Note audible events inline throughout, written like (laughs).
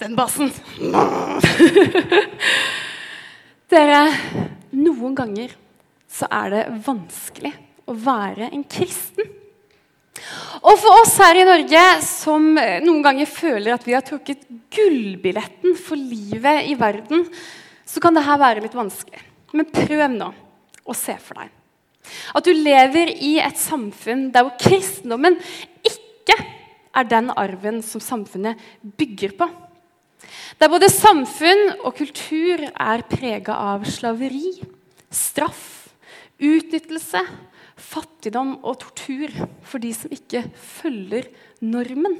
den bassen. (laughs) Dere, noen ganger så er det vanskelig å være en kristen. Og for oss her i Norge som noen ganger føler at vi har trukket gullbilletten for livet i verden, så kan dette være litt vanskelig. Men prøv nå å se for deg at du lever i et samfunn der hvor kristendommen ikke er den arven som samfunnet bygger på. Der både samfunn og kultur er prega av slaveri, straff, utnyttelse, fattigdom og tortur for de som ikke følger normen.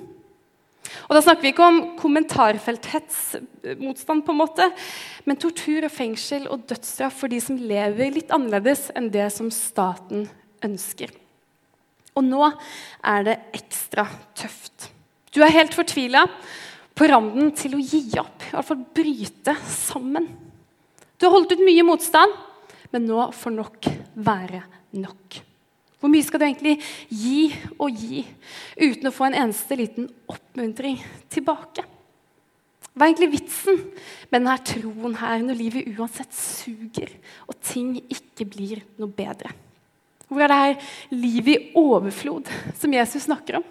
Og Da snakker vi ikke om kommentarfelthetsmotstand, på en måte, men tortur og fengsel og dødsstraff for de som lever litt annerledes enn det som staten ønsker. Og nå er det ekstra tøft. Du er helt fortvila, på randen til å gi opp, i hvert fall bryte sammen. Du har holdt ut mye motstand, men nå får nok være nok. Hvor mye skal du egentlig gi og gi uten å få en eneste liten oppmuntring tilbake? Hva er egentlig vitsen med denne troen her når livet uansett suger og ting ikke blir noe bedre? Hvor er det her livet i overflod som Jesus snakker om?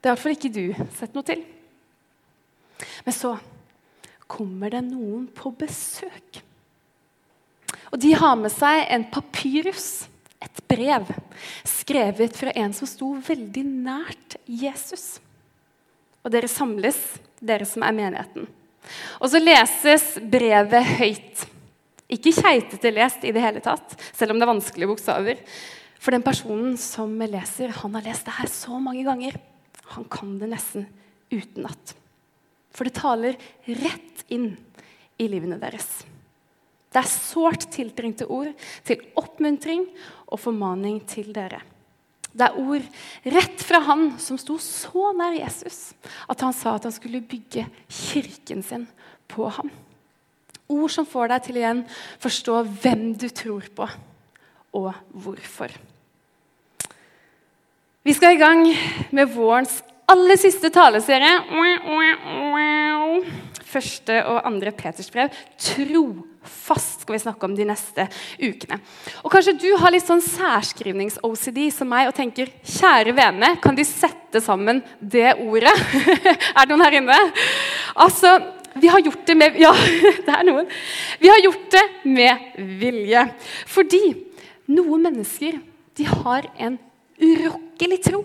Det har i hvert fall ikke du sett noe til. Men så kommer det noen på besøk. Og de har med seg en papyrus et brev skrevet fra en som sto veldig nært Jesus. Og dere samles, dere som er menigheten. Og så leses brevet høyt. Ikke keitete lest i det hele tatt, selv om det er vanskelige bokstaver. For den personen som leser, han har lest det her så mange ganger. Han kan det nesten utenat. For det taler rett inn i livene deres. Det er sårt tiltrengte ord til oppmuntring og formaning til dere. Det er ord rett fra han som sto så nær Jesus at han sa at han skulle bygge kirken sin på ham. Ord som får deg til igjen forstå hvem du tror på, og hvorfor. Vi skal i gang med vårens aller siste taleserie. Første og andre Peters brev. Trofast skal vi snakke om de neste ukene. Og Kanskje du har litt sånn særskrivnings-OCD som meg og tenker kjære vene, kan de sette sammen det ordet? (laughs) er det noen her inne? Altså, vi har gjort det med Ja, (laughs) det er noen. Vi har gjort det med vilje. Fordi noen mennesker de har en urokkelig tro.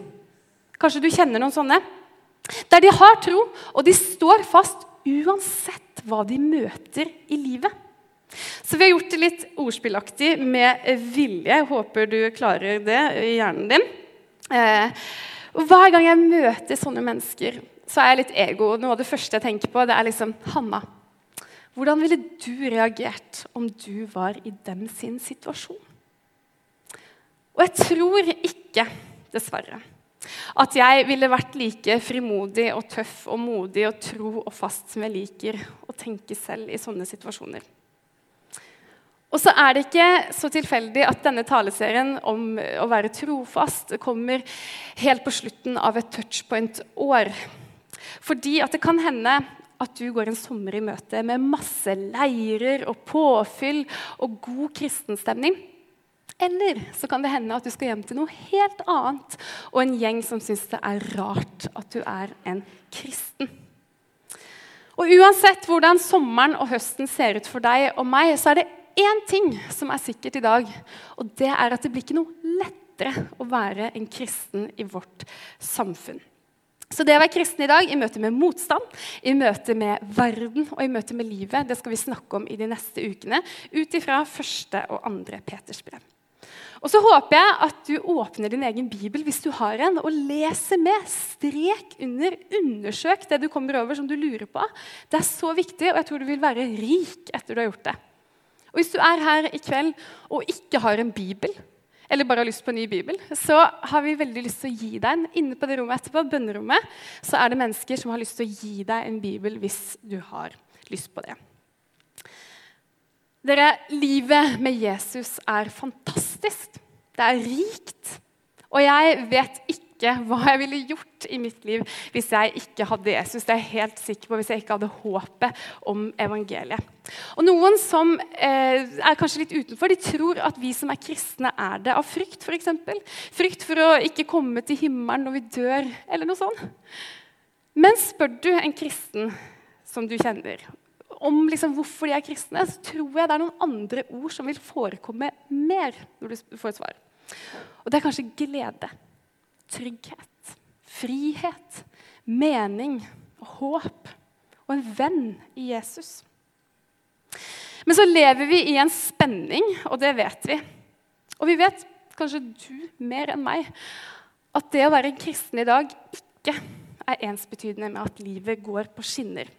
Kanskje du kjenner noen sånne? Der de har tro, og de står fast uansett hva de møter i livet. Så vi har gjort det litt ordspillaktig med vilje. Jeg håper du klarer det i hjernen din. Eh, og Hver gang jeg møter sånne mennesker, så er jeg litt ego. Noe av det første jeg tenker på, det er liksom Hanna, hvordan ville du reagert om du var i dem sin situasjon? Og jeg tror ikke, dessverre, at jeg ville vært like frimodig og tøff og modig og tro og fast som jeg liker å tenke selv i sånne situasjoner. Og så er det ikke så tilfeldig at denne taleserien om å være trofast kommer helt på slutten av et touchpoint-år. Fordi at det kan hende at du går en sommer i møte med masse leirer og påfyll og god kristenstemning. Eller så kan det hende at du skal hjem til noe helt annet og en gjeng som syns det er rart at du er en kristen. Og Uansett hvordan sommeren og høsten ser ut for deg og meg, så er det én ting som er sikkert i dag, og det er at det blir ikke noe lettere å være en kristen i vårt samfunn. Så det å være kristen i dag, i møte med motstand, i møte med verden og i møte med livet, det skal vi snakke om i de neste ukene ut ifra første og andre Peters brev. Og så håper jeg at du åpner din egen bibel hvis du har en, og leser med. Strek under, undersøk det du kommer over som du lurer på. Det er så viktig, og jeg tror du vil være rik etter du har gjort det. Og Hvis du er her i kveld og ikke har en bibel, eller bare har lyst på en ny bibel, så har vi veldig lyst til å gi deg en. Inne på det rommet etterpå, bønnerommet, så er det mennesker som har lyst til å gi deg en bibel hvis du har lyst på det. Dere, livet med Jesus er fantastisk. Det er rikt. Og jeg vet ikke hva jeg ville gjort i mitt liv hvis jeg ikke hadde Jesus. Det er jeg helt sikker på hvis jeg ikke hadde håpet om evangeliet. Og Noen som eh, er kanskje litt utenfor, de tror at vi som er kristne, er det av frykt. Eksempel. frykt for å ikke komme til himmelen når vi dør, eller noe sånt. Men spør du en kristen som du kjenner, om liksom hvorfor de er kristne, så tror jeg det er noen andre ord som vil forekomme mer når du får et svar. Og det er kanskje glede, trygghet, frihet, mening, håp og en venn i Jesus. Men så lever vi i en spenning, og det vet vi. Og vi vet, kanskje du mer enn meg, at det å være kristen i dag ikke er ensbetydende med at livet går på skinner.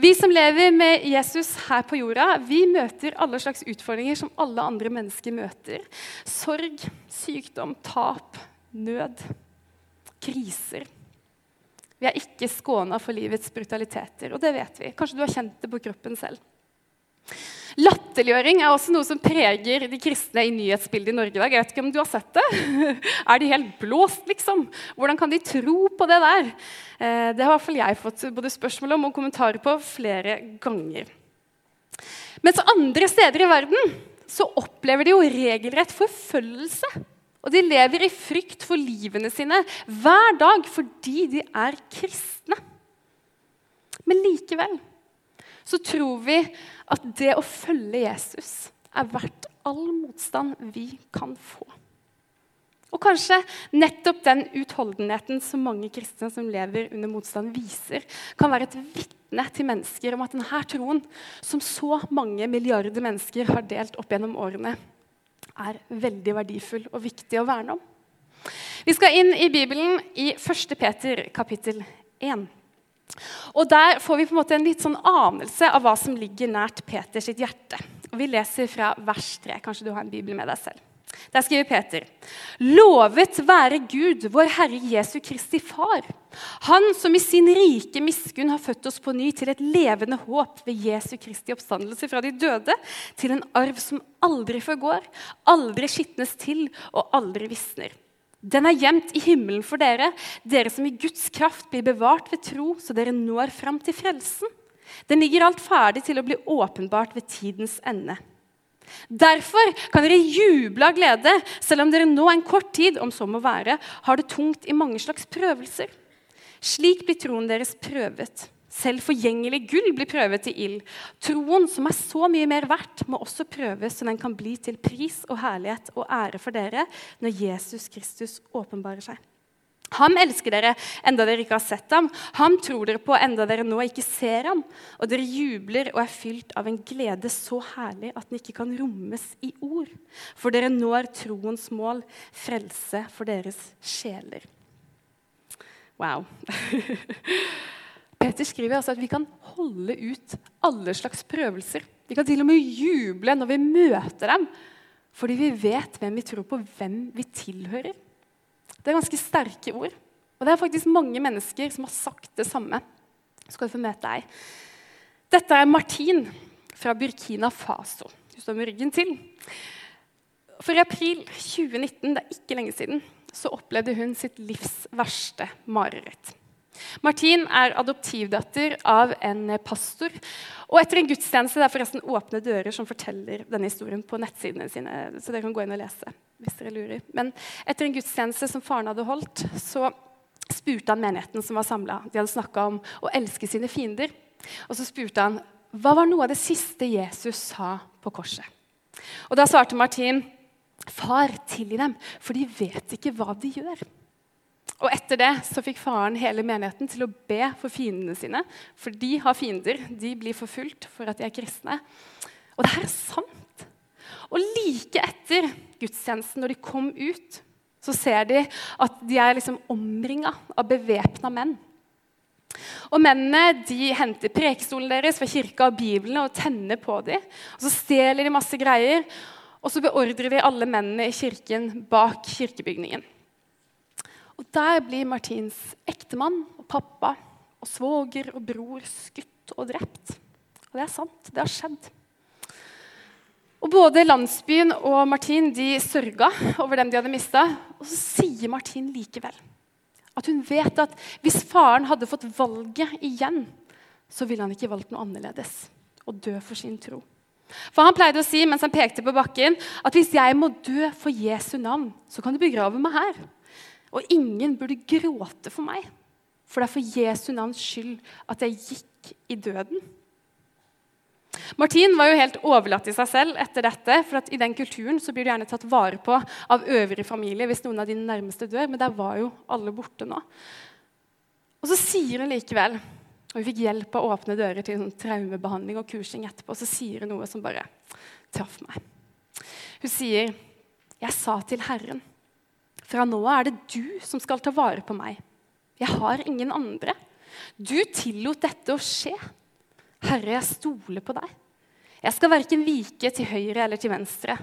Vi som lever med Jesus her på jorda, vi møter alle slags utfordringer som alle andre mennesker møter. Sorg, sykdom, tap, nød, kriser. Vi er ikke skåna for livets brutaliteter, og det vet vi. Kanskje du har kjent det på kroppen selv. Latterliggjøring er også noe som preger de kristne i nyhetsbildet i Norge i dag. Jeg vet ikke om du har sett det? (laughs) Er de helt blåst, liksom? Hvordan kan de tro på det der? Eh, det har i hvert fall jeg fått både spørsmål om og kommentarer på flere ganger. Mens andre steder i verden så opplever de jo regelrett forfølgelse. Og de lever i frykt for livene sine hver dag fordi de er kristne. Men likevel så tror vi at det å følge Jesus er verdt all motstand vi kan få. Og kanskje nettopp den utholdenheten som mange kristne som lever under motstand, viser, kan være et vitne til mennesker om at denne troen, som så mange milliarder mennesker har delt opp gjennom årene, er veldig verdifull og viktig å verne om. Vi skal inn i Bibelen i 1. Peter kapittel 1. Og Der får vi på en måte en litt sånn anelse av hva som ligger nært Peters hjerte. Og Vi leser fra vers 3. Kanskje du har en bibel med deg selv. Der skriver Peter.: Lovet være Gud, vår Herre Jesu Kristi Far. Han som i sin rike miskunn har født oss på ny til et levende håp ved Jesu Kristi oppstandelse fra de døde, til en arv som aldri forgår, aldri skitnes til og aldri visner. Den er gjemt i himmelen for dere, dere som i Guds kraft blir bevart ved tro, så dere når fram til frelsen. Den ligger alt ferdig til å bli åpenbart ved tidens ende. Derfor kan dere juble av glede, selv om dere nå en kort tid om så må være, har det tungt i mange slags prøvelser. Slik blir troen deres prøvet. Selv forgjengelig gull blir prøvet til ild. Troen, som er så mye mer verdt, må også prøves så den kan bli til pris og herlighet og ære for dere når Jesus Kristus åpenbarer seg. Ham elsker dere enda dere ikke har sett ham. Ham tror dere på enda dere nå ikke ser ham. Og dere jubler og er fylt av en glede så herlig at den ikke kan rommes i ord. For dere når troens mål, frelse for deres sjeler. Wow. (laughs) Peter skriver altså at vi kan holde ut alle slags prøvelser. Vi kan til og med juble når vi møter dem, fordi vi vet hvem vi tror på, hvem vi tilhører. Det er ganske sterke ord. Og det er faktisk mange mennesker som har sagt det samme. Skal du få møte deg. Dette er Martin fra Burkina Faso. Du står med ryggen til. For i april 2019, det er ikke lenge siden, så opplevde hun sitt livs verste mareritt. Martin er adoptivdatter av en pastor. Og etter en gudstjeneste Det er forresten Åpne dører som forteller denne historien på nettsidene sine. så dere kan gå inn og lese hvis dere lurer. Men etter en gudstjeneste som faren hadde holdt, så spurte han menigheten som var samla. De hadde snakka om å elske sine fiender. Og så spurte han hva var noe av det siste Jesus sa på korset. Og da svarte Martin, far, tilgi dem, for de vet ikke hva de gjør. Og Etter det så fikk faren hele menigheten til å be for fiendene sine. For de har fiender. De blir forfulgt for at de er kristne. Og det her er sant. Og like etter gudstjenesten, når de kom ut, så ser de at de er liksom omringa av bevæpna menn. Og Mennene de henter prekestolen deres fra kirka og Bibelen og tenner på dem. Og Så stjeler de masse greier, og så beordrer de alle mennene i kirken bak kirkebygningen. Og Der blir Martins ektemann og pappa og svoger og bror skutt og drept. Og det er sant. Det har skjedd. Og Både landsbyen og Martin de sørga over dem de hadde mista. Og så sier Martin likevel at hun vet at hvis faren hadde fått valget igjen, så ville han ikke valgt noe annerledes. Å dø for sin tro. For Han pleide å si mens han pekte på bakken, at hvis jeg må dø for Jesu navn, så kan du begrave meg her. Og ingen burde gråte for meg, for det er for Jesu navns skyld at jeg gikk i døden. Martin var jo helt overlatt til seg selv etter dette. for i den kulturen så blir du gjerne tatt vare på av øvrig familie hvis noen av dine nærmeste dør. Men der var jo alle borte nå. Og så sier hun likevel og Hun fikk hjelp av åpne dører til sånn traumebehandling og kursing etterpå. Så sier hun noe som bare traff meg. Hun sier, 'Jeg sa til Herren, fra nå av er det du som skal ta vare på meg.' 'Jeg har ingen andre.' 'Du tillot dette å skje.' 'Herre, jeg stoler på deg.' 'Jeg skal verken vike til høyre eller til venstre.'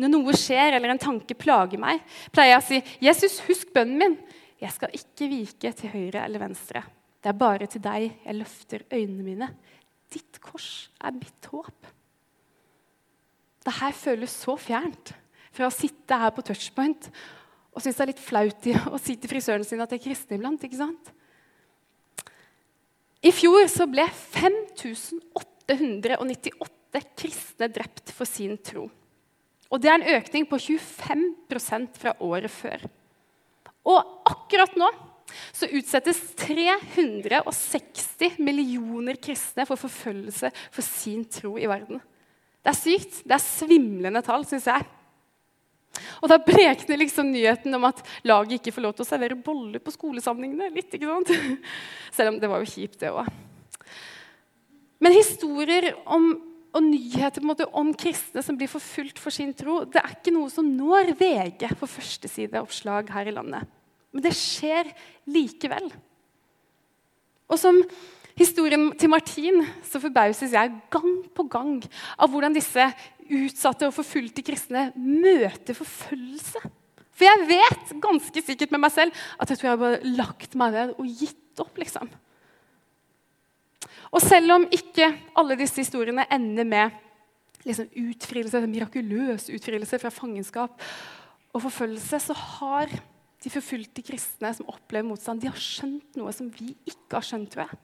Når noe skjer eller en tanke plager meg, pleier jeg å si, 'Jesus, husk bønnen min.' 'Jeg skal ikke vike til høyre eller venstre.' Det er bare til deg jeg løfter øynene mine. Ditt kors er mitt håp. Det her føles så fjernt fra å sitte her på touchpoint og synes det er litt flaut å si til frisøren sin at jeg er kristen iblant. ikke sant? I fjor så ble 5898 kristne drept for sin tro. Og det er en økning på 25% fra året før. Og akkurat nå så utsettes 360 millioner kristne for forfølgelse for sin tro i verden. Det er sykt. Det er svimlende tall, syns jeg. Og da brekner liksom nyheten om at laget ikke får lov til å servere boller på skolesamlingene litt. ikke sant? (laughs) Selv om det var jo kjipt, det òg. Men historier om, og nyheter måte, om kristne som blir forfulgt for sin tro, det er ikke noe som når VG på førstesideoppslag her i landet. Men det skjer likevel. Og som historien til Martin så forbauses jeg gang på gang av hvordan disse utsatte og forfulgte kristne møter forfølgelse. For jeg vet ganske sikkert med meg selv at jeg tror jeg har bare lagt meg ned og gitt opp. liksom. Og selv om ikke alle disse historiene ender med liksom, utfrielse, mirakuløs utfrielse fra fangenskap og forfølgelse, så har de forfulgte kristne som opplever motstand, de har skjønt noe som vi ikke har skjønt. tror jeg.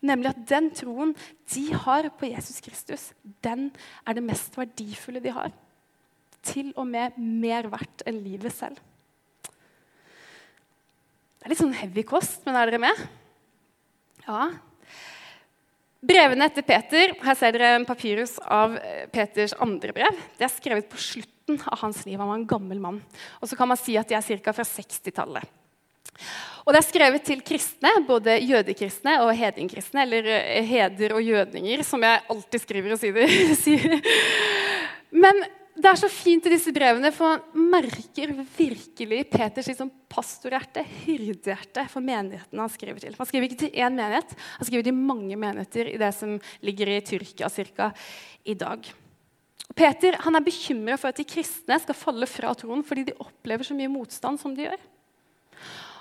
Nemlig at den troen de har på Jesus Kristus, den er det mest verdifulle de har. Til og med mer verdt enn livet selv. Det er litt sånn heavy kost, men er dere med? Ja. Brevene etter Peter her ser dere en papyrus av Peters andre brev. Det er skrevet på slutten av hans liv. Han var en gammel mann. Og så kan man si at de er ca. fra 60-tallet. Og Det er skrevet til kristne, både jødekristne og hedningkristne. eller eh, heder og jødninger, som jeg alltid skriver og (laughs) sier. Men det er så fint i disse brevene, for man merker virkelig Peters liksom pastorhjerte, hyrdehjerte, for menigheten han skriver til. Han skriver ikke til én menighet, han skriver til mange menigheter i det som ligger i Tyrkia cirka, i dag. Peter han er bekymra for at de kristne skal falle fra troen fordi de opplever så mye motstand som de gjør.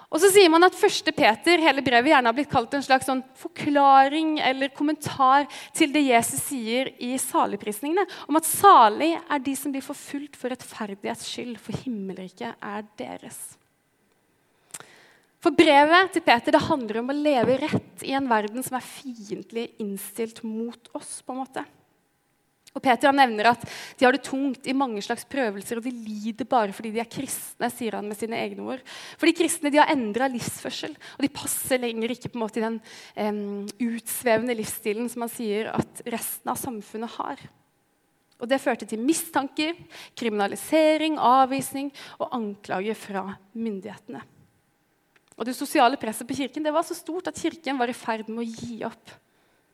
Og så sier man at 1. Peter hele brevet gjerne har blitt kalt en slags sånn forklaring eller kommentar til det Jesus sier i saligprisningene, om at salig er de som blir forfulgt for rettferdighets skyld, for himmelriket er deres. For brevet til Peter det handler om å leve rett i en verden som er fiendtlig innstilt mot oss. på en måte. Og Peter nevner at de har det tungt i mange slags prøvelser, og de lider bare fordi de er kristne. sier han med sine egne ord. Fordi kristne de har endra livsførsel, og de passer lenger ikke på en måte i den um, utsvevende livsstilen som han sier at resten av samfunnet har. Og Det førte til mistanker, kriminalisering, avvisning og anklager fra myndighetene. Og Det sosiale presset på kirken det var så stort at kirken var i ferd med å gi opp.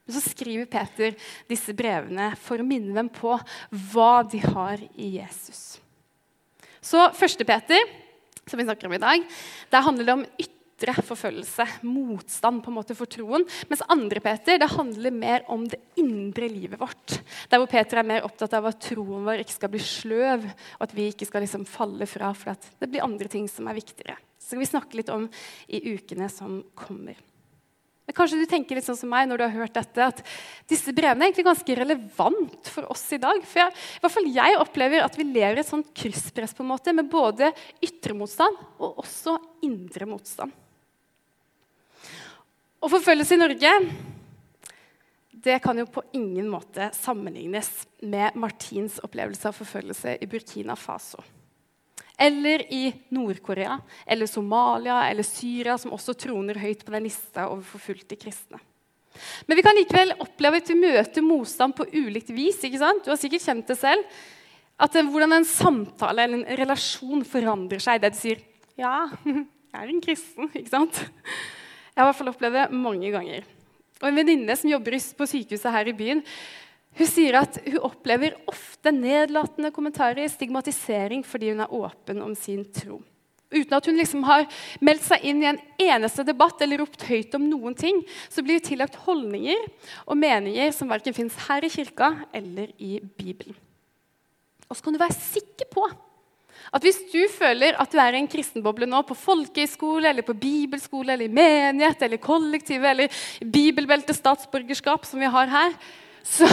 Men så skriver Peter disse brevene for å minne dem på hva de har i Jesus. Så første Peter, som vi snakker om i dag, der handler det om ytre forfølgelse, motstand på en måte for troen. Mens andre Peter det handler mer om det indre livet vårt. Der hvor Peter er mer opptatt av at troen vår ikke skal bli sløv, og at vi ikke skal liksom falle fra for det blir andre ting som er viktigere. Så skal vi snakke litt om i ukene som kommer. Kanskje du tenker litt sånn som meg når du har hørt dette, at disse brevene er egentlig ganske relevant for oss i dag. For jeg, i hvert fall jeg opplever at vi lever et sånt krysspress på en måte, med både ytre motstand og også indre motstand. Og forfølgelse i Norge det kan jo på ingen måte sammenlignes med Martins opplevelse av forfølgelse i Burkina Faso. Eller i Nord-Korea, eller Somalia eller Syria, som også troner høyt på den lista over forfulgte kristne. Men vi kan likevel oppleve at vi møter motstand på ulikt vis. ikke sant? Du har sikkert kjent det selv. At Hvordan en samtale eller en relasjon forandrer seg det du sier 'Ja, (laughs) jeg er en kristen'. ikke sant? Jeg har i hvert fall opplevd det mange ganger. Og En venninne som jobber på sykehuset her i byen, hun sier at hun opplever ofte nedlatende kommentarer, stigmatisering, fordi hun er åpen om sin tro. Uten at hun liksom har meldt seg inn i en eneste debatt eller ropt høyt om noen ting, så blir hun tillagt holdninger og meninger som verken fins her i kirka eller i Bibelen. Og så kan du være sikker på at hvis du føler at du er i en kristenboble nå, på folkehøyskole, eller på bibelskole, eller i menighet, eller kollektivet eller bibelbelte statsborgerskap, som vi har her, så,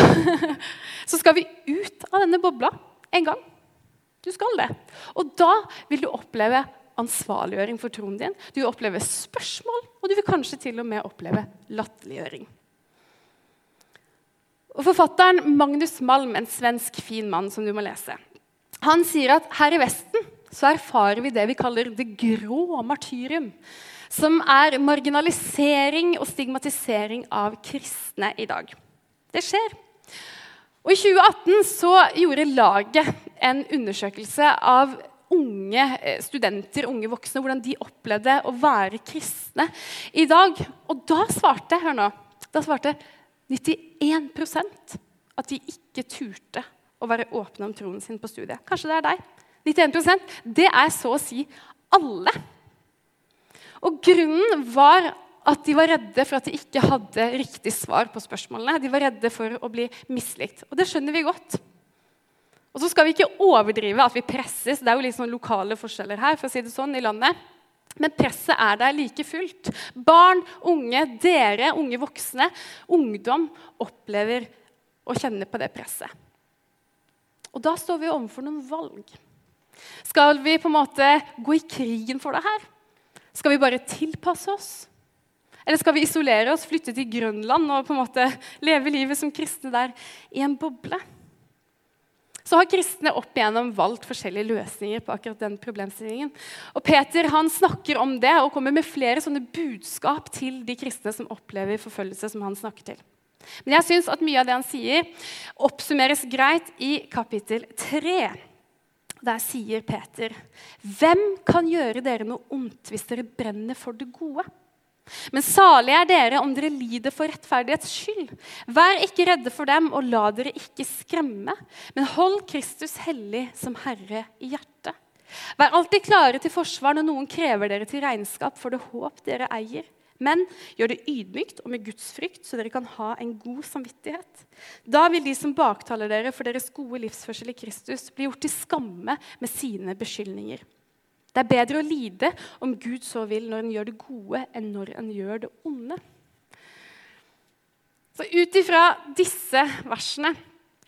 (laughs) så skal vi ut av denne bobla en gang. Du skal det. Og da vil du oppleve ansvarliggjøring for troen din. Du vil oppleve spørsmål, og du vil kanskje til og med oppleve latterliggjøring. Og Forfatteren Magnus Malm, en svensk fin mann som du må lese, han sier at her i Vesten så erfarer vi det vi kaller det grå martyrium. Som er marginalisering og stigmatisering av kristne i dag. Det skjer. Og I 2018 så gjorde laget en undersøkelse av unge eh, studenter, unge voksne, hvordan de opplevde å være kristne i dag. Og da svarte hør nå, da svarte 91% at de ikke turte å være åpne om troen sin på studiet. Kanskje det er deg. 91% Det er så å si alle. Og grunnen var at de var redde for at de ikke hadde riktig svar på spørsmålene. De var redde for å bli mislikt. Og det skjønner vi godt. Og så skal vi ikke overdrive at vi presses. Det er jo litt sånn lokale forskjeller her for å si det sånn, i landet. Men presset er der like fullt. Barn, unge, dere, unge voksne, ungdom opplever å kjenne på det presset. Og da står vi overfor noen valg. Skal vi på en måte gå i krigen for det her? Skal vi bare tilpasse oss? Eller skal vi isolere oss, flytte til Grønland og på en måte leve livet som kristne der i en boble? Så har kristne opp igjennom valgt forskjellige løsninger på akkurat den problemstillingen. Og Peter han snakker om det og kommer med flere sånne budskap til de kristne som opplever forfølgelse. som han snakker til. Men jeg syns at mye av det han sier, oppsummeres greit i kapittel 3. Der sier Peter.: Hvem kan gjøre dere noe ondt hvis dere brenner for det gode? Men salige er dere om dere lider for rettferdighets skyld. Vær ikke redde for dem, og la dere ikke skremme, men hold Kristus hellig som Herre i hjertet. Vær alltid klare til forsvar når noen krever dere til regnskap for det håp dere eier. Men gjør det ydmykt og med Guds frykt, så dere kan ha en god samvittighet. Da vil de som baktaler dere for deres gode livsførsel i Kristus, bli gjort til skamme med sine beskyldninger. Det er bedre å lide om Gud så vil når en gjør det gode, enn når en gjør det onde. Så Ut ifra disse versene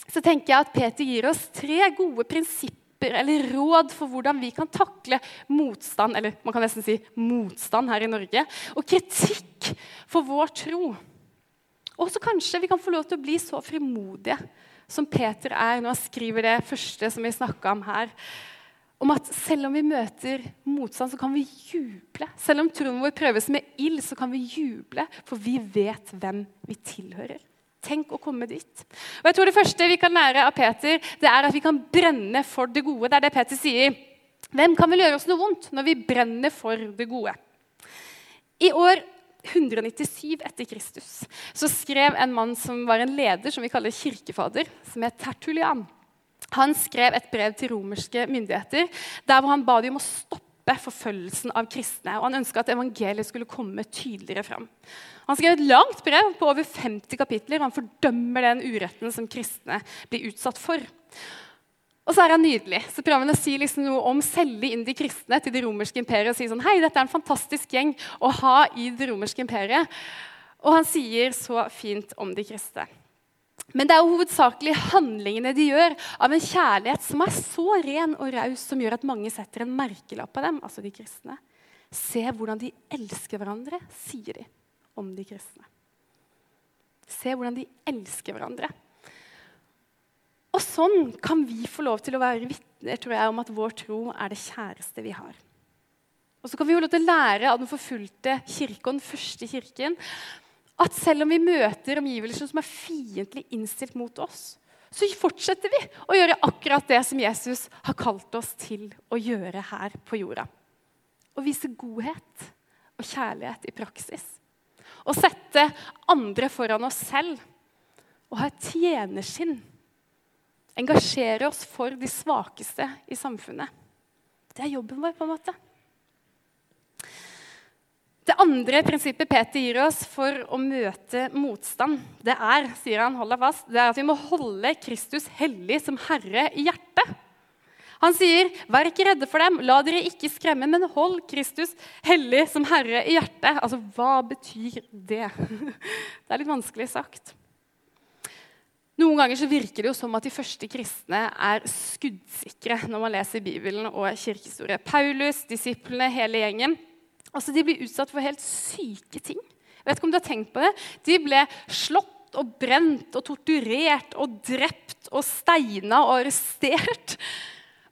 så tenker jeg at Peter gir oss tre gode prinsipper eller råd for hvordan vi kan takle motstand, eller man kan nesten si motstand her i Norge, og kritikk for vår tro. Og så kanskje vi kan få lov til å bli så frimodige som Peter er når han skriver det første som vi snakka om her om at selv om vi møter motstand, så kan vi juble. Selv om troen vår prøves med ild, så kan vi juble, for vi vet hvem vi tilhører. Tenk å komme dit. Og jeg tror Det første vi kan lære av Peter, det er at vi kan brenne for det gode. Det er det Peter sier. Hvem kan vel gjøre oss noe vondt når vi brenner for det gode? I år 197 etter Kristus så skrev en mann som var en leder, som vi kaller kirkefader, som het Tertulian. Han skrev et brev til romerske myndigheter der hvor han ba dem om å stoppe forfølgelsen av kristne. og Han ønska at evangeliet skulle komme tydeligere fram. Han skrev et langt brev på over 50 kapitler. og Han fordømmer den uretten som kristne blir utsatt for. Og så er han nydelig. Så prøver han å si liksom noe om selge inn de kristne til det romerske imperiet og si sånn Hei, dette er en fantastisk gjeng å ha i det romerske imperiet. Og han sier så fint om de kristne. Men det er jo hovedsakelig handlingene de gjør av en kjærlighet som er så ren og raus, som gjør at mange setter en merkelapp på dem, altså de kristne. Se hvordan de elsker hverandre, sier de om de kristne. Se hvordan de elsker hverandre. Og sånn kan vi få lov til å være vitner tror jeg, om at vår tro er det kjæreste vi har. Og så kan vi jo lov til å lære av den forfulgte kirke og den første kirken at selv om vi møter omgivelser som er fiendtlig innstilt mot oss, så fortsetter vi å gjøre akkurat det som Jesus har kalt oss til å gjøre her på jorda. Å vise godhet og kjærlighet i praksis. Å sette andre foran oss selv. Å ha et tjenerskinn. Engasjere oss for de svakeste i samfunnet. Det er jobben vår, på en måte. Det andre prinsippet Peter gir oss for å møte motstand, det er sier han, hold deg fast, det er at vi må holde Kristus hellig som Herre i hjertet. Han sier, 'Vær ikke redde for dem, la dere ikke skremme, men hold Kristus hellig som Herre i hjertet.' Altså, hva betyr det? (laughs) Det er litt vanskelig sagt. Noen ganger så virker det jo som at de første kristne er skuddsikre når man leser Bibelen og kirkehistorie. Paulus, disiplene, hele gjengen. Altså, De blir utsatt for helt syke ting. Jeg vet ikke om du har tenkt på det? De ble slått og brent og torturert og drept og steina og arrestert.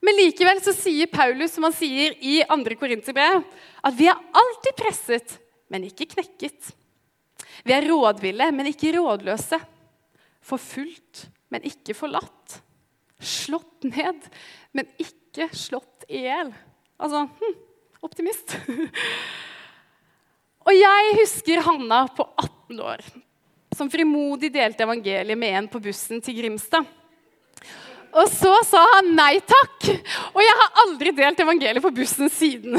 Men likevel så sier Paulus, som han sier i 2. Korinterbrev, at vi er alltid presset, men ikke knekket. Vi er rådville, men ikke rådløse. Forfulgt, men ikke forlatt. Slått ned, men ikke slått i hjel. Altså hm, optimist. (laughs) Og jeg husker Hanna på 18 år som frimodig delte evangeliet med en på bussen til Grimstad. Og så sa han nei takk. Og jeg har aldri delt evangeliet på bussen siden.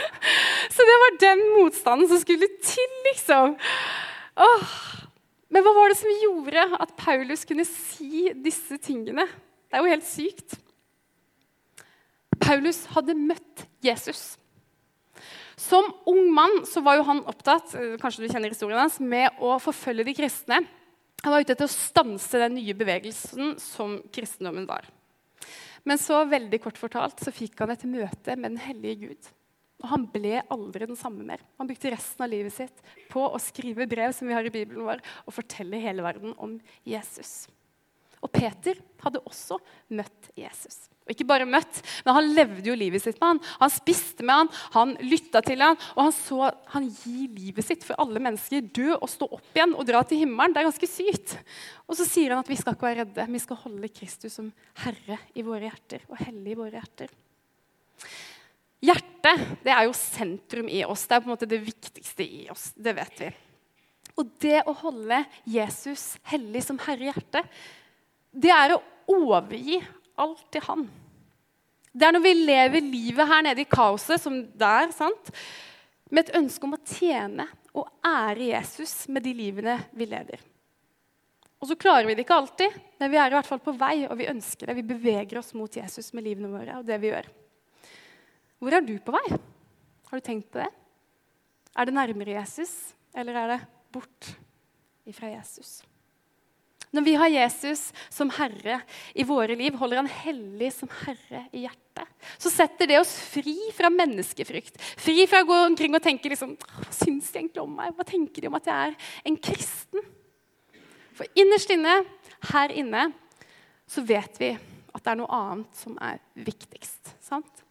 (laughs) Så det var den motstanden som skulle til, liksom. Åh. Men hva var det som gjorde at Paulus kunne si disse tingene? Det er jo helt sykt. Paulus hadde møtt Jesus. Som ung mann så var jo han opptatt eh, kanskje du kjenner historien hans, med å forfølge de kristne. Han var ute etter å stanse den nye bevegelsen som kristendommen var. Men så veldig kort fortalt, så fikk han et møte med den hellige Gud. Og han ble aldri den samme mer. Han brukte resten av livet sitt på å skrive brev som vi har i Bibelen vår, og fortelle hele verden om Jesus. Og Peter hadde også møtt Jesus. Og ikke bare møtt, men Han levde jo livet sitt med han. Han spiste med han, han lytta til han, og han så han gi livet sitt for alle mennesker. Dø og stå opp igjen og dra til himmelen. Det er ganske sykt. Og så sier han at vi skal ikke være redde. Vi skal holde Kristus som herre i våre hjerter og hellig i våre hjerter. Hjertet det er jo sentrum i oss. Det er på en måte det viktigste i oss. Det vet vi. Og det å holde Jesus hellig som herre i hjertet, det er å overgi alt til han. Det er når vi lever livet her nede i kaoset, som der, sant? med et ønske om å tjene og ære Jesus med de livene vi leder. Og så klarer vi det ikke alltid, men vi er i hvert fall på vei, og vi ønsker det. Vi beveger oss mot Jesus med livene våre og det vi gjør. Hvor er du på vei? Har du tenkt på det? Er det nærmere Jesus, eller er det bort ifra Jesus? Når vi har Jesus som herre i våre liv, holder han hellig som herre i hjertet, så setter det oss fri fra menneskefrykt. Fri fra å gå omkring og tenke liksom, Hva syns de egentlig om meg? Hva tenker de om at jeg er en kristen? For innerst inne, her inne, så vet vi at det er noe annet som er viktigst. Sant?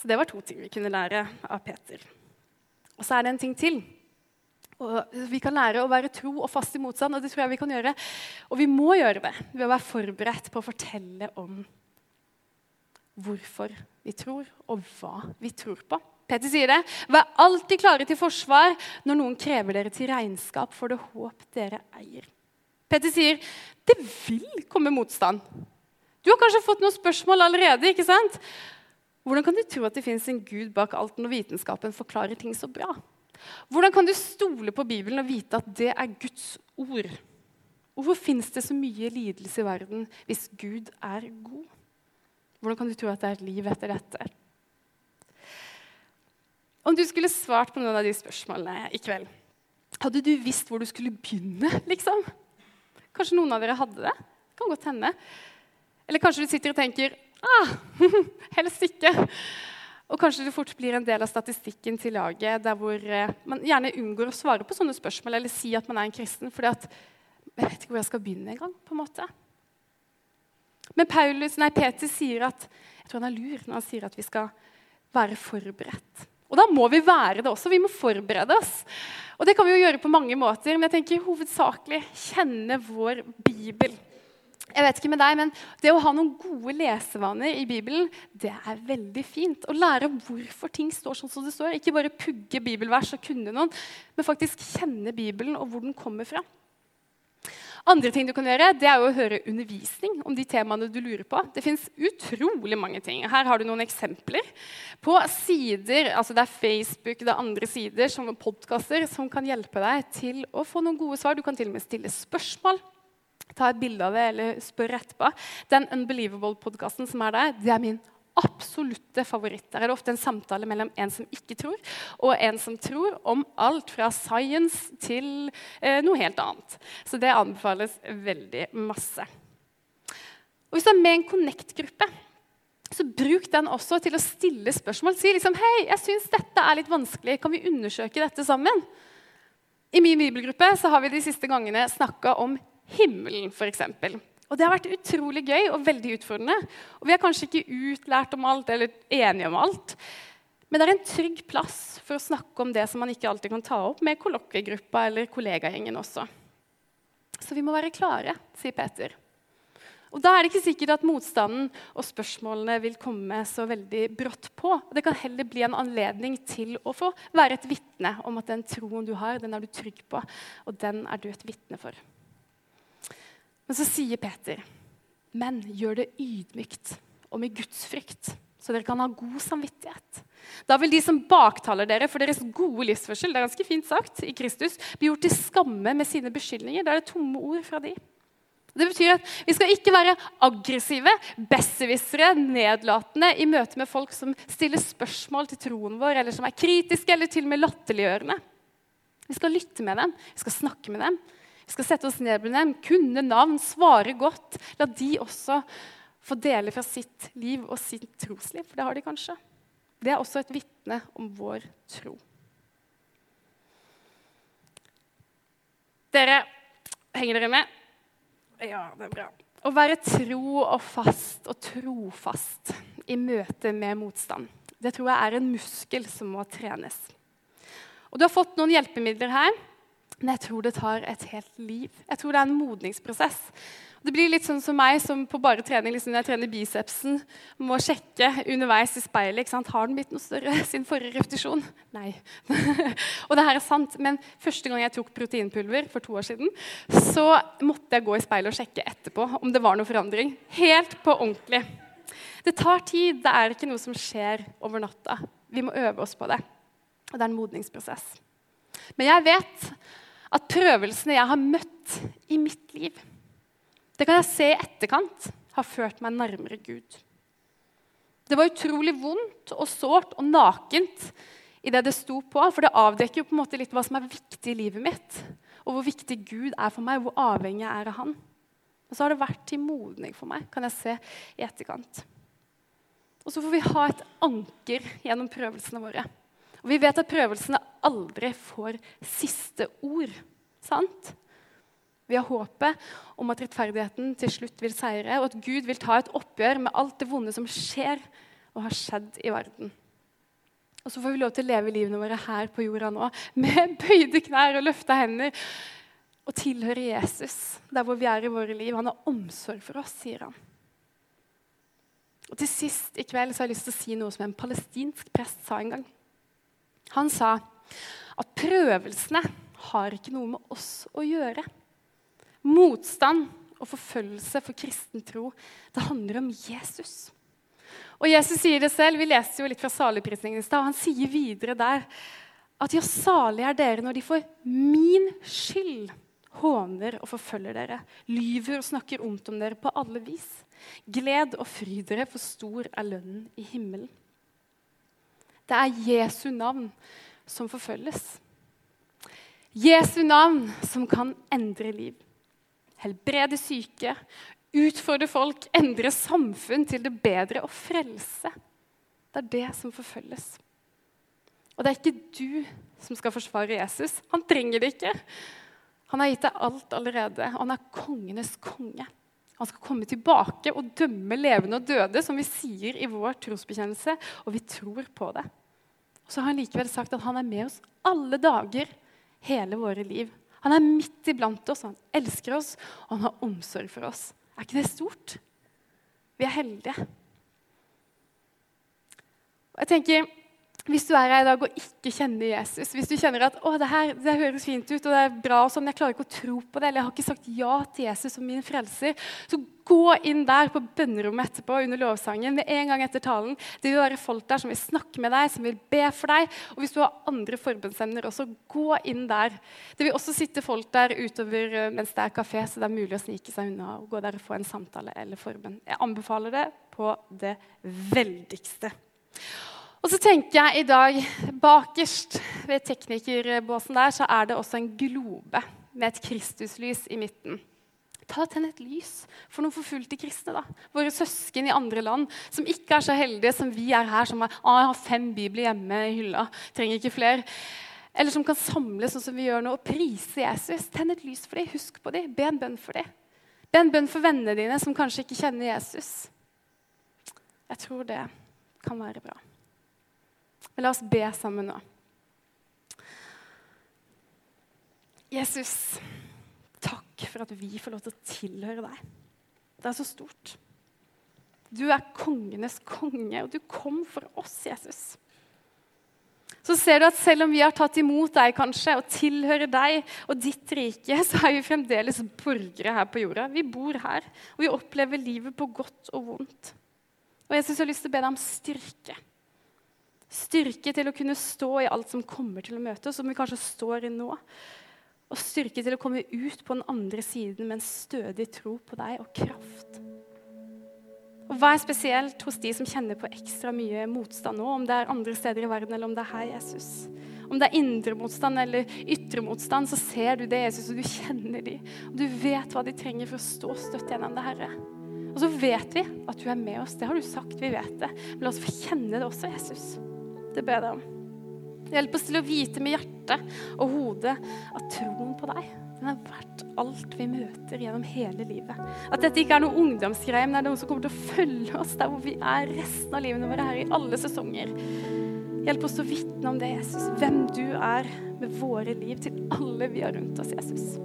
Så det var to ting vi kunne lære av Peter. Og så er det en ting til. Og vi kan lære å være tro og fast i motstand, og det tror jeg vi kan gjøre. Og vi må gjøre det ved å være forberedt på å fortelle om hvorfor vi tror, og hva vi tror på. Peter sier det. Vær alltid klare til forsvar når noen krever dere til regnskap for det håp dere eier. Peter sier det vil komme motstand. Du har kanskje fått noen spørsmål allerede. ikke sant? Hvordan kan du tro at det fins en gud bak alt når vitenskapen forklarer ting så bra? Hvordan kan du stole på Bibelen og vite at det er Guds ord? Hvorfor fins det så mye lidelse i verden hvis Gud er god? Hvordan kan du tro at det er liv etter dette? Om du skulle svart på noen av de spørsmålene i kveld, hadde du visst hvor du skulle begynne? liksom? Kanskje noen av dere hadde det? Det kan godt hende. Eller kanskje du sitter og tenker ah, (laughs) helst ikke. Og kanskje det fort blir en del av statistikken til laget der hvor eh, man gjerne unngår å svare på sånne spørsmål eller si at man er en kristen, fordi at jeg vet ikke hvor jeg skal begynne engang. på en måte. Men Paulus, nei, Peter sier at jeg tror han er lur når han sier at vi skal være forberedt. Og da må vi være det også. Vi må forberede oss. Og det kan vi jo gjøre på mange måter, men jeg tenker hovedsakelig kjenne vår bibel. Jeg vet ikke med deg, men Det å ha noen gode lesevaner i Bibelen det er veldig fint. Å lære hvorfor ting står sånn som det står. Ikke bare pugge bibelvers og kunne noen, men faktisk kjenne Bibelen og hvor den kommer fra. Andre ting du kan gjøre, det er å høre undervisning om de temaene du lurer på. Det fins utrolig mange ting. Her har du noen eksempler på sider, altså det er Facebook, det er andre sider, som podkaster, som kan hjelpe deg til å få noen gode svar. Du kan til og med stille spørsmål. Ta et bilde av det eller spørre etterpå. Den Unbelievable-podkasten som er der, det er min absolutte favoritt. Der er det ofte en samtale mellom en som ikke tror, og en som tror, om alt fra science til eh, noe helt annet. Så det anbefales veldig masse. Og Hvis du er med i en Connect-gruppe, så bruk den også til å stille spørsmål. Si liksom, hei, jeg syns dette er litt vanskelig. Kan vi undersøke dette sammen? I min bibelgruppe så har vi de siste gangene snakka om himmelen, f.eks. Og det har vært utrolig gøy og veldig utfordrende. Og vi er kanskje ikke utlært om alt eller enige om alt. Men det er en trygg plass for å snakke om det som man ikke alltid kan ta opp med kollokviegruppa eller kollegagjengen også. Så vi må være klare, sier Peter. Og Da er det ikke sikkert at motstanden og spørsmålene vil komme så veldig brått på. Det kan heller bli en anledning til å få være et vitne om at den troen du har, den er du trygg på, og den er du et vitne for. Men så sier Peter, men gjør det ydmykt og med gudsfrykt, så dere kan ha god samvittighet. Da vil de som baktaler dere for deres gode livsførsel, det er ganske fint sagt, i Kristus, bli gjort til skamme med sine beskyldninger. Det er det tomme ord fra de. Det betyr at vi skal ikke være aggressive, besserwissere, nedlatende i møte med folk som stiller spørsmål til troen vår, eller som er kritiske eller til og med latterliggjørende. Vi skal lytte med dem, vi skal snakke med dem, vi skal sette oss ned med dem, kunne navn, svare godt. La de også få dele fra sitt liv og sitt trosliv, for det har de kanskje. Det er også et vitne om vår tro. Dere, henger dere med? Ja, det er bra. Å være tro og fast og trofast i møte med motstand, det tror jeg er en muskel som må trenes. Og Du har fått noen hjelpemidler her. Men jeg tror det tar et helt liv. Jeg tror det er en modningsprosess. Det blir litt sånn som meg som på bare trening liksom når jeg trener bicepsen, må sjekke underveis i speilet. ikke sant? Har den blitt noe større (laughs) siden forrige repetisjon? Nei. (laughs) og det her er sant, men første gang jeg tok proteinpulver for to år siden, så måtte jeg gå i speilet og sjekke etterpå om det var noe forandring. Helt på ordentlig. Det tar tid. Det er ikke noe som skjer over natta. Vi må øve oss på det. Og det er en modningsprosess. Men jeg vet at prøvelsene jeg har møtt i mitt liv, det kan jeg se i etterkant har ført meg nærmere Gud. Det var utrolig vondt og sårt og nakent i det det sto på, for det avdekker jo på en måte litt hva som er viktig i livet mitt, og hvor viktig Gud er for meg, hvor avhengig jeg er av Han. Og så har det vært til modning for meg, kan jeg se i etterkant. Og så får vi ha et anker gjennom prøvelsene våre. Og vi vet at prøvelsene aldri får siste ord. Sant? Vi har håpet om at rettferdigheten til slutt vil seire, og at Gud vil ta et oppgjør med alt det vonde som skjer og har skjedd i verden. Og så får vi lov til å leve livene våre her på jorda nå med bøyde knær og løfta hender og tilhøre Jesus der hvor vi er i våre liv. Han har omsorg for oss, sier han. Og Til sist i kveld så har jeg lyst til å si noe som en palestinsk prest sa en gang. Han sa at prøvelsene har ikke noe med oss å gjøre. Motstand og forfølgelse for kristen tro, det handler om Jesus. Og Jesus sier det selv. Vi leste jo litt fra saligprisningen i stad. Han sier videre der at ja, salige er dere når de for min skyld håner og forfølger dere, lyver og snakker ondt om dere på alle vis. Gled og fry dere, for stor er lønnen i himmelen. Det er Jesu navn som forfølges. Jesu navn som kan endre liv. Helbrede syke, utfordre folk, endre samfunn til det bedre og frelse. Det er det som forfølges. Og det er ikke du som skal forsvare Jesus. Han trenger det ikke. Han har gitt deg alt allerede. Han er kongenes konge. Han skal komme tilbake og dømme levende og døde, som vi sier i vår trosbekjennelse, og vi tror på det. Og så har han likevel sagt at han er med oss alle dager, hele våre liv. Han er midt iblant oss, han elsker oss, og han har omsorg for oss. Er ikke det stort? Vi er heldige. Og jeg tenker, Hvis du er her i dag og ikke kjenner Jesus, hvis du kjenner at å, det, her, det høres fint ut og det er bra, og sånn, jeg klarer ikke å tro på det, eller jeg har ikke sagt ja til Jesus som min frelser, så gå inn der på bønnerommet etterpå under lovsangen med en gang etter talen. Det vil være folk der som vil snakke med deg, som vil be for deg. Og hvis du har andre forbundsemner også, gå inn der. Det vil også sitte folk der utover eh, mens det er kafé, så det er mulig å snike seg unna og gå der og få en samtale eller forbønn. Jeg anbefaler det på det veldigste. Og så tenker jeg i dag, Bakerst ved teknikerbåsen der så er det også en globe med et Kristuslys i midten. Ta Tenn et lys for noen forfulgte kristne. da. Våre søsken i andre land som ikke er så heldige som vi er her, som har, ah, jeg har fem bibler hjemme i hylla, trenger ikke flere. Eller som kan samles sånn som vi gjør nå, og prise Jesus. Tenn et lys for dem, husk på dem, be en bønn for dem. Be en bønn for vennene dine som kanskje ikke kjenner Jesus. Jeg tror det kan være bra. Men la oss be sammen nå. Jesus, takk for at vi får lov til å tilhøre deg. Det er så stort. Du er kongenes konge, og du kom for oss, Jesus. Så ser du at selv om vi har tatt imot deg kanskje, og tilhører deg og ditt rike, så er vi fremdeles borgere her på jorda. Vi bor her, og vi opplever livet på godt og vondt. Og Jesus har lyst til å be deg om styrke. Styrke til å kunne stå i alt som kommer til å møte oss, som vi kanskje står i nå. Og styrke til å komme ut på den andre siden med en stødig tro på deg og kraft. Og er spesielt hos de som kjenner på ekstra mye motstand nå? Om det er andre steder i verden, eller om det er her, Jesus. Om det er indre motstand eller ytre motstand, så ser du det, Jesus, og du kjenner de. Og du vet hva de trenger for å stå støtt gjennom det, Herre. Og så vet vi at du er med oss. Det har du sagt, vi vet det. Men la oss få kjenne det også, Jesus. Det ber jeg om. Hjelp oss til å vite med hjertet og hodet at troen på deg den er verdt alt vi møter gjennom hele livet. At dette ikke er noe ungdomsgreie, men det er noe som kommer til å følge oss der hvor vi er resten av livene våre her i alle sesonger. Hjelp oss til å vitne om det, Jesus. Hvem du er med våre liv til alle vi har rundt oss, Jesus.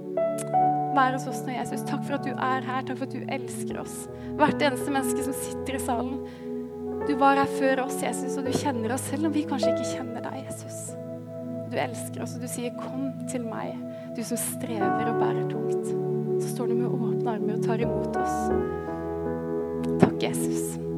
Vær hos oss nå, Jesus. Takk for at du er her. Takk for at du elsker oss. Hvert eneste menneske som sitter i salen. Du var her før oss, Jesus, og du kjenner oss, selv om vi kanskje ikke kjenner deg, Jesus. Du elsker oss, og du sier 'kom til meg', du som strever og bærer tungt. Så står du med åpne armer og tar imot oss. Takk, Jesus.